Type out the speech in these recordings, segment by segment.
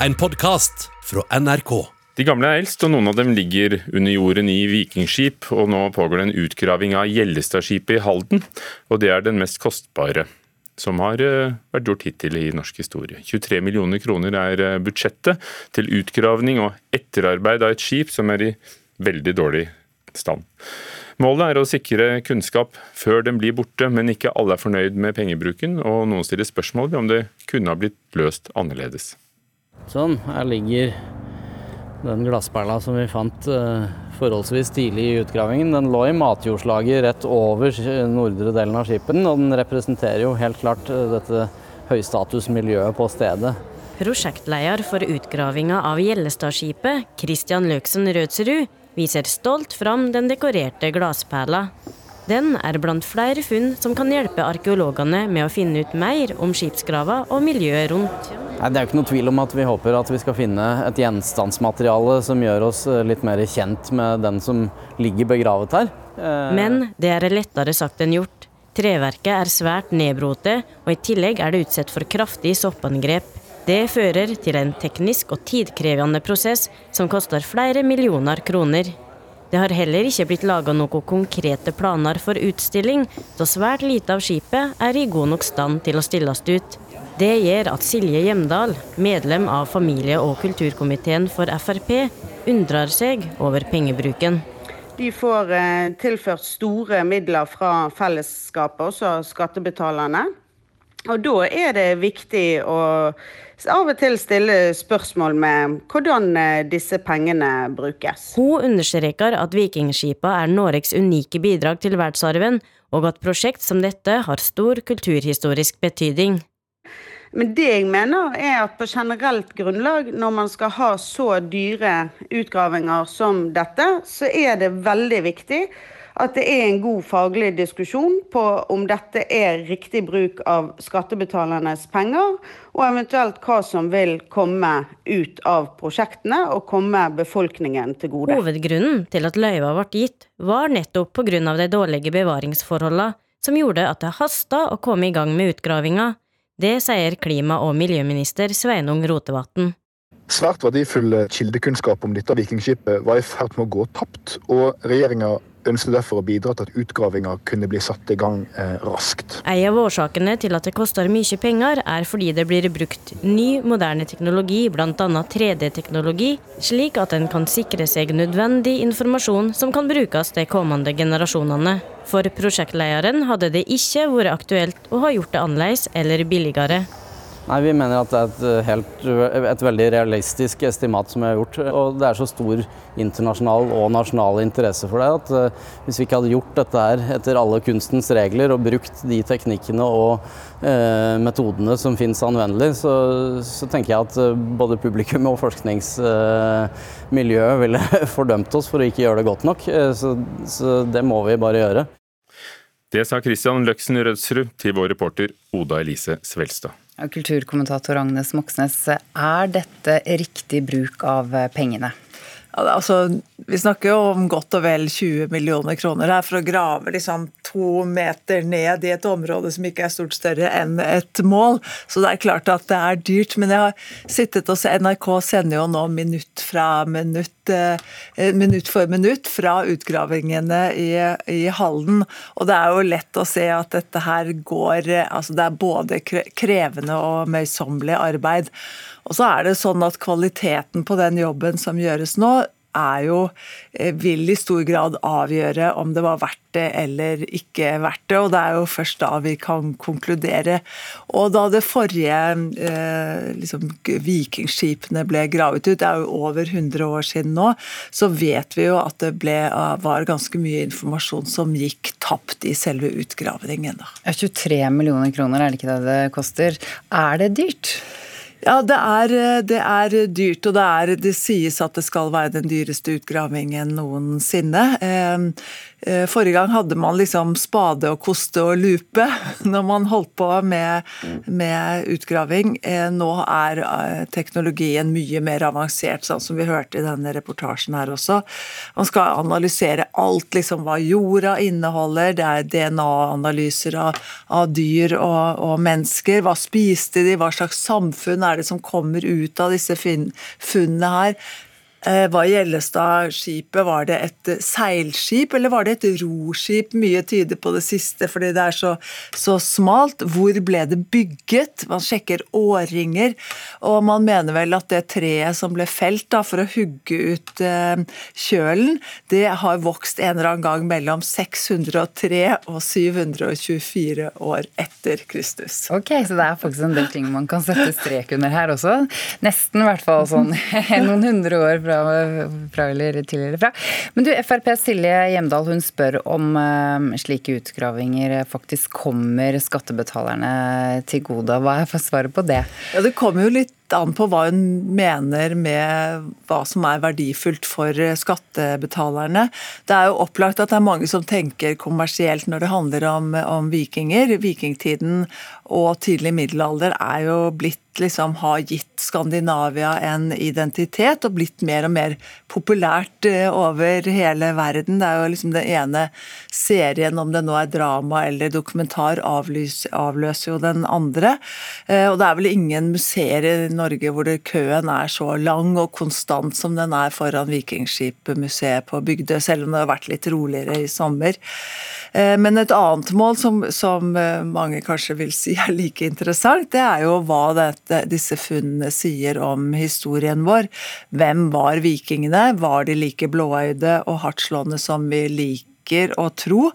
en podkast fra NRK. De gamle er eldst, og noen av dem ligger under jorden i vikingskip. og Nå pågår det en utgraving av Gjellestadskipet i Halden, og det er den mest kostbare som har eh, vært gjort hittil i norsk historie. 23 millioner kroner er eh, budsjettet til utgravning og etterarbeid av et skip som er i veldig dårlig stand. Målet er å sikre kunnskap før den blir borte, men ikke alle er fornøyd med pengebruken, og noen stiller spørsmål ved om det kunne ha blitt løst annerledes. Sånn, her ligger den glassperla som vi fant uh, forholdsvis tidlig i utgravingen. Den lå i matjordslaget rett over nordre delen av skipet, og den representerer jo helt klart uh, dette høystatusmiljøet på stedet. Prosjektleder for utgravinga av Gjellestadskipet, Christian Løksen Rødsrud, viser stolt fram den dekorerte glassperla. Den er blant flere funn som kan hjelpe arkeologene med å finne ut mer om skipsgrava og miljøet rundt. Nei, det er jo ikke noe tvil om at vi håper at vi skal finne et gjenstandsmateriale som gjør oss eh, litt mer kjent med den som ligger begravet her. Eh, Men det er lettere sagt enn gjort. Treverket er svært nedbrote, og i tillegg er det utsatt for kraftig soppangrep. Det fører til en teknisk og tidkrevende prosess som koster flere millioner kroner. Det har heller ikke blitt laga noen konkrete planer for utstilling, så svært lite av skipet er i god nok stand til å stilles ut. Det gjør at Silje Hjemdal, medlem av familie- og kulturkomiteen for Frp, undrer seg over pengebruken. De får eh, tilført store midler fra fellesskapet, også skattebetalerne. Og da er det viktig å av og til stille spørsmål med hvordan eh, disse pengene brukes. Hun understreker at vikingskipa er Noregs unike bidrag til verdensarven, og at prosjekt som dette har stor kulturhistorisk betydning. Men det jeg mener er at på generelt grunnlag, når man skal ha så dyre utgravinger som dette, så er det veldig viktig at det er en god faglig diskusjon på om dette er riktig bruk av skattebetalernes penger, og eventuelt hva som vil komme ut av prosjektene og komme befolkningen til gode. Hovedgrunnen til at løyva ble gitt, var nettopp pga. de dårlige bevaringsforholdene, som gjorde at det hasta å komme i gang med utgravinga. Det sier klima- og miljøminister Sveinung Rotevatn. Svært verdifull kildekunnskap om dette vikingskipet var i ferd med å gå tapt, og regjeringa ønsket derfor å bidra til at utgravinga kunne bli satt i gang eh, raskt. En av årsakene til at det koster mye penger, er fordi det blir brukt ny, moderne teknologi, bl.a. 3D-teknologi, slik at en kan sikre seg nødvendig informasjon som kan brukes de kommende generasjonene. For prosjektlederen hadde det ikke vært aktuelt å ha gjort det annerledes eller billigere. Nei, Vi mener at det er et, eh, helt, et veldig realistisk estimat som er gjort. Og det er så stor internasjonal og nasjonal interesse for det at uh, hvis vi ikke hadde gjort dette her etter alle kunstens regler og brukt de teknikkene og eh, metodene som finnes anvendelig, så, så, tenker jeg at uh, både publikum og forskningsmiljøet ville fordømt oss for å ikke gjøre det godt nok. Så, så det må vi bare gjøre. Det sa Christian Løksen Rødsrud til vår reporter Oda Elise Svelstad. Kulturkommentator Agnes Moxnes, er dette riktig bruk av pengene? Altså, vi snakker jo om godt og vel 20 millioner kroner her for å grave liksom to meter ned i et område som ikke er stort større enn et mål. Så det er klart at det er dyrt. Men jeg har sittet og sett NRK sender jo nå minutt fra minutt, eh, minutt for minutt fra utgravingene i, i Halden. Og det er jo lett å se at dette her går Altså det er både krevende og møysommelig arbeid. Og så er det sånn at kvaliteten på den jobben som gjøres nå, er jo, eh, vil i stor grad avgjøre om det var verdt det eller ikke verdt det. Og det er jo først da vi kan konkludere. Og da det forrige eh, liksom, vikingskipene ble gravet ut, det er jo over 100 år siden nå, så vet vi jo at det ble, var ganske mye informasjon som gikk tapt i selve utgravningen. Da. 23 millioner kroner, er det ikke det det koster? Er det dyrt? Ja, det er, det er, dyrt, og det, er, det sies at det skal være den dyreste utgravingen noensinne. Eh, forrige gang hadde man liksom spade og koste og lupe når man holdt på med, med utgraving. Eh, nå er eh, teknologien mye mer avansert, sånn som vi hørte i denne reportasjen her også. Man skal analysere alt, liksom hva jorda inneholder. Det er DNA-analyser av, av, dyr og, og, mennesker. Hva spiste de, hva slags samfunn er det som kommer ut av disse funnene her? Eh, var Gjellestad-skipet var det et seilskip eller var det et roskip? Mye tyder på det siste fordi det er så, så, smalt. Hvor ble det bygget? Man sjekker årringer, og man mener vel at det treet som ble felt da, for å hugge ut eh, kjølen, det har vokst en eller annen gang mellom 603 og 724 år etter Kristus. Ok, så det er faktisk en del ting man kan sette strek under her også. Nesten i hvert fall sånn noen hundre år fra fra eller til eller fra. Men du, FrPs Silje Hjemdal hun spør om uh, slike utgravinger faktisk kommer skattebetalerne til gode. Hva er svaret på det? Ja, Det kommer jo litt an på hva hun mener med hva som er verdifullt for skattebetalerne. Det er jo opplagt at det er mange som tenker kommersielt når det handler om, om vikinger. Vikingtiden og tidlig middelalder er jo blitt liksom har gitt Skandinavia en identitet og blitt mer og mer populært eh, over hele verden. Det er jo liksom den ene serien, om det nå er drama eller dokumentar, avløser, jo den andre. Eh, og det er vel ingen museer i Norge hvor det, køen er så lang og konstant som den er foran Vikingskipmuseet på Bygdøy, selv om det har vært litt roligere i sommer. Eh, men et annet mål som, som mange kanskje vil si er like interessant, det er jo hva dette, disse funnene sier om historien vår. Hvem var vikingene? Var de like blåøyde og hardtslående som vi liker å tro?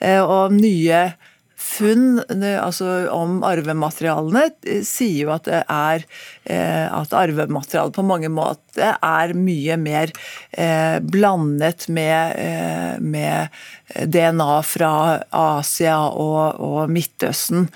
Eh, og nye funn altså om arvematerialene eh, sier jo at det er eh, at arvematerialet på mange måter er mye mer eh, blandet med, med, DNA fra Asia og, og Midtøsten.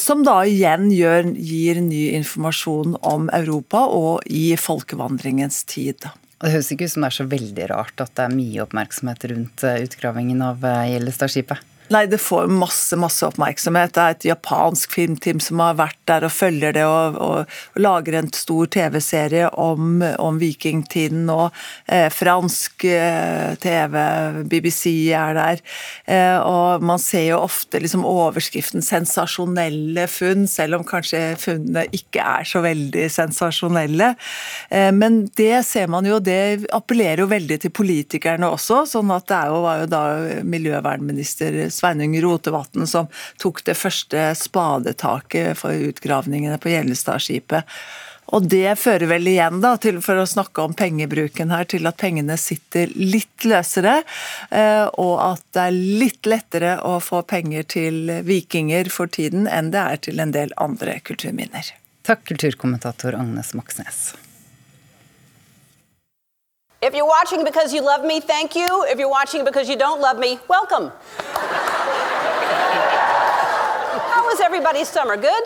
Som da igjen gjør, gir ny informasjon om Europa og i folkevandringens tid. Det høres ikke ut som det er så veldig rart at det er mye oppmerksomhet rundt utgravingen av Gjellestadskipet? Nei, det får masse masse oppmerksomhet. Det er et japansk filmteam som har vært der og følger det, og, og, og lager en stor TV-serie om, om, vikingtiden Og Eh, fransk eh, TV, BBC er der. Eh, og man ser jo ofte liksom overskriften 'sensasjonelle funn', selv om kanskje funnene ikke er så veldig sensasjonelle. Eh, men det ser man jo, det appellerer jo veldig til politikerne også. sånn at det jo, var jo da miljøvernminister Sveinung Rotevatn som tok det første spadetaket for utgravningene på Gjellestadskipet. Og det fører vel igjen, da, til, for å snakke om pengebruken her, til at pengene sitter litt løsere, eh, og at det er litt lettere å få penger til vikinger for tiden enn det er til en del andre kulturminner. Takk, kulturkommentator Agnes Moxnes. If you're watching because you love me, thank you. If you're watching because you don't love me, welcome. How was everybody's summer? Good?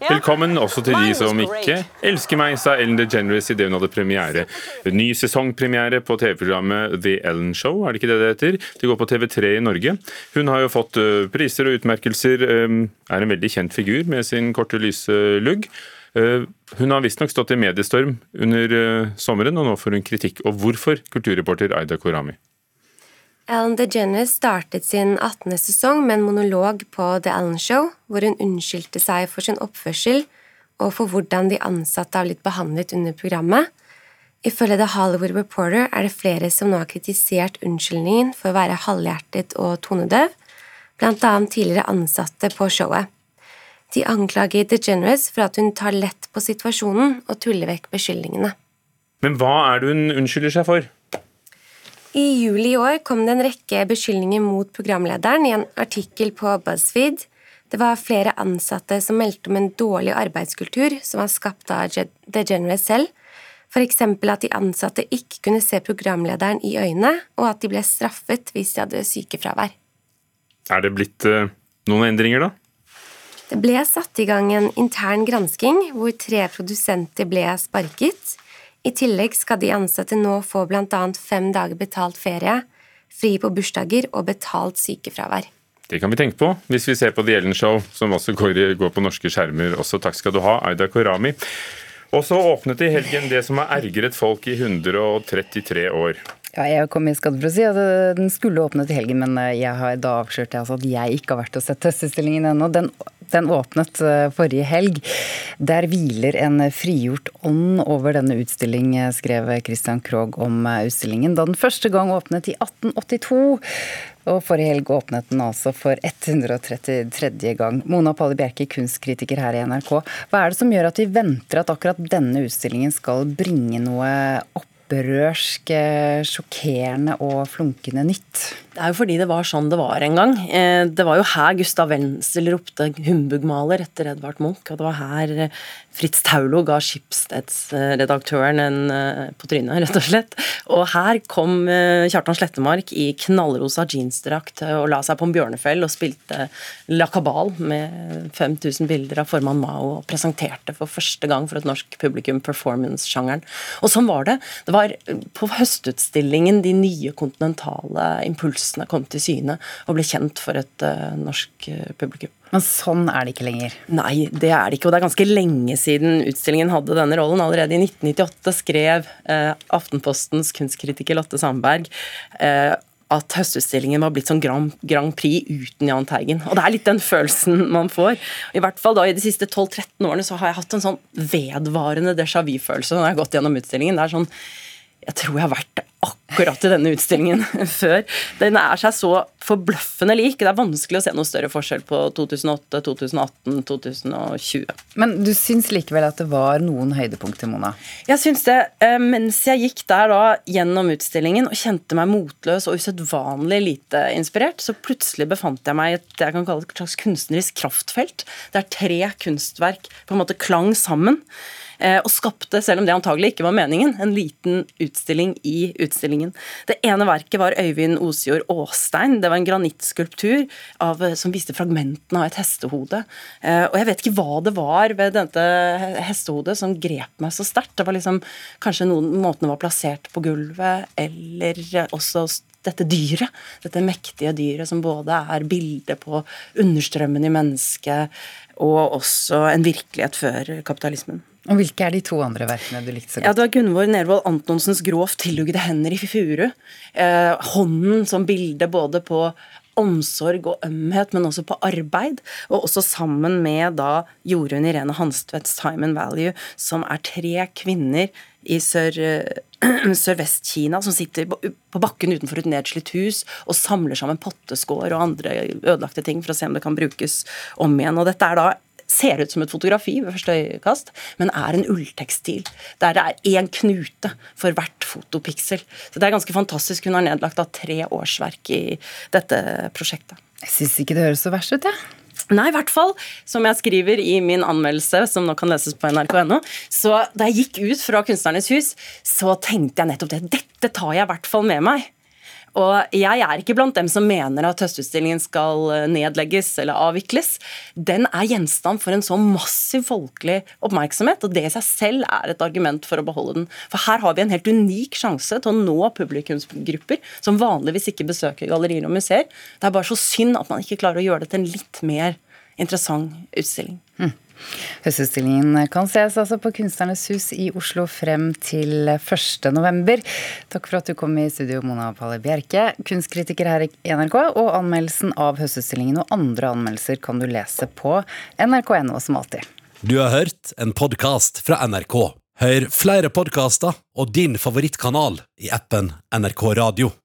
Yeah? Velkommen også til de som ikke elsker meg, sa Ellen DeGeneres idet hun hadde premiere. Ny sesongpremiere på TV-programmet The Ellen Show, er det ikke det det heter? Det går på TV3 i Norge. Hun har jo fått eh, priser og utmerkelser, eh, er en veldig kjent figur med sin korte, lyse lugg. Eh, hun har visstnok stått i mediestorm under eh, sommeren, og nå får hun kritikk. Og hvorfor, kulturreporter Aida Korami? Ellen DeGeneres startet sin 18. sesong med en monolog på The Ellen Show, hvor hun unnskyldte seg for sin oppførsel og for hvordan de ansatte har blitt behandlet under programmet. Ifølge The Hollywood Reporter er det flere som nå har kritisert unnskyldningen for å være halvhjertet og tonedøv, blant annet tidligere ansatte på showet. De anklager DeGeneres for at hun tar lett på situasjonen og tuller vekk beskyldningene. Men hva er det hun unnskylder seg for? I juli i år kom det en rekke beskyldninger mot programlederen i en artikkel på BuzzFeed. Det var flere ansatte som meldte om en dårlig arbeidskultur som var skapt av DeGeneres selv. F.eks. at de ansatte ikke kunne se programlederen i øynene, og at de ble straffet hvis de hadde sykefravær. Er det blitt uh, noen endringer, da? Det ble satt i gang en intern gransking hvor tre produsenter ble sparket. I tillegg skal de ansatte nå få bl.a. fem dager betalt ferie, fri på bursdager og betalt sykefravær. Det kan vi tenke på hvis vi ser på The Ellen Show, som også går, går på norske skjermer. Også takk skal du ha, Aida Korami. Og så åpnet i helgen det som har ergret folk i 133 år. Ja, jeg kom i skade for å si at den skulle åpnet i helgen, men jeg har da avslørt altså at jeg ikke har vært og sett testutstillingen ennå. Den, den, åpnet eh, forrige helg. Der hviler en frigjort ånd over denne utstilling, skrev Christian Krogh om eh, utstillingen. Da den første gang åpnet i 1882. Og forrige helg åpnet den altså for 133. gang. Mona Palle Bjerke, kunstkritiker her i NRK. Hva er det som gjør at vi venter at akkurat denne utstillingen skal bringe noe opprørsk, sjokkerende og flunkende nytt? Det er jo fordi det var sånn det var en gang. Eh, det var jo her Gustav Wenzel ropte 'humbugmaler' etter Edvard Munch, og det var her eh, Fritz Taulo ga Skipsstedsredaktøren en eh, på trynet, rett og slett. Og her kom Kjartan Slettemark i knallrosa jeansdrakt og la seg på en bjørnefell og spilte La Cabal med 5000 bilder av formann Mao og presenterte for første gang for et norsk publikum performance-sjangeren. Og sånn var det. Det var på høstutstillingen de nye kontinentale impulsene følelsene kom til syne og ble kjent for et uh, norsk uh, publikum. Men sånn er det ikke lenger? Nei, det er det ikke. Og det er ganske lenge siden utstillingen hadde denne rollen. Allerede i 1998 skrev uh, Aftenpostens kunstkritiker Lotte Sandberg at høstutstillingen var blitt sånn Grand, Grand, Prix uten Jahn Teigen. Og det er litt den følelsen man får. I hvert fall da i de siste 12-13 årene så har jeg hatt en sånn vedvarende déjà vu-følelse når jeg har gått gjennom utstillingen. Det er sånn Jeg tror jeg har vært akkurat i denne utstillingen før. Den er seg så forbløffende lik. Det er vanskelig å se noe større forskjell på 2008, 2018, 2020. Men du syns likevel at det var noen høydepunkter, Mona? Jeg syns det. Eh, mens jeg gikk der da gjennom utstillingen og kjente meg motløs og usedvanlig lite inspirert, så plutselig befant jeg meg i et jeg kan kalle et slags kunstnerisk kraftfelt, der tre kunstverk på en måte klang sammen. Eh, og skapte, selv om det antagelig ikke var meningen, en liten utstilling i utstillingen. Det ene verket var Øyvind Osjord Aastein. Det var en granittskulptur av, som viste fragmentene av et hestehode. Eh, og jeg vet ikke hva det var ved dette hestehodet som grep meg så sterkt. Det var liksom kanskje noen måten det var plassert på gulvet, eller også dette dyret. Dette mektige dyret som både er bildet på understrømmen i mennesket, og også en virkelighet før kapitalismen. Og Hvilke er de to andre verkene du likte så godt? Ja, Det var Gunvor Nervold Antonsens 'Grovt tillugde hender i furu'. Eh, hånden som bilde både på omsorg og ømhet, men også på arbeid. Og også sammen med da Jorunn Irene Hanstvedts 'Time and Value', som er tre kvinner i sør, eh, Sørvest-Kina som sitter på bakken utenfor et nedslitt hus og samler sammen potteskår og andre ødelagte ting for å se om det kan brukes om igjen. Og dette er da ser ut som et fotografi ved første øyekast, men er en ulltekstil. Der det er én knute for hvert fotopiksel. Så det er ganske fantastisk. Hun har nedlagt av tre årsverk i dette prosjektet. Jeg syns ikke det høres så verst ut, jeg. Ja. Nei, i hvert fall. Som jeg skriver i min anmeldelse, som nå kan leses på nrk.no. Så da jeg gikk ut fra Kunstnernes hus, så tenkte jeg nettopp det. Dette tar jeg i hvert fall med meg. Og jeg er ikke blant dem som mener at Høstutstillingen skal eh, nedlegges eller avvikles. Den er gjenstand for en så massiv folkelig oppmerksomhet, og det i seg selv er et argument for å beholde den. For her har vi en helt unik sjanse til å nå publikumsgrupper som vanligvis ikke besøker gallerier og museer. Det er bare så synd at man ikke klarer å gjøre det til en litt mer interessant utstilling. Mm. Høstutstillingen kan ses altså på Kunstnernes hus i Oslo frem til 1.11. Takk for at du kom i studio, Mona Palle Bjerke, kunstkritiker her i NRK. Og anmeldelsen av Høstutstillingen og andre anmeldelser kan du lese på nrk.no som alltid. Du har hørt en podkast fra NRK. Hør flere podkaster og din favorittkanal i appen NRK Radio.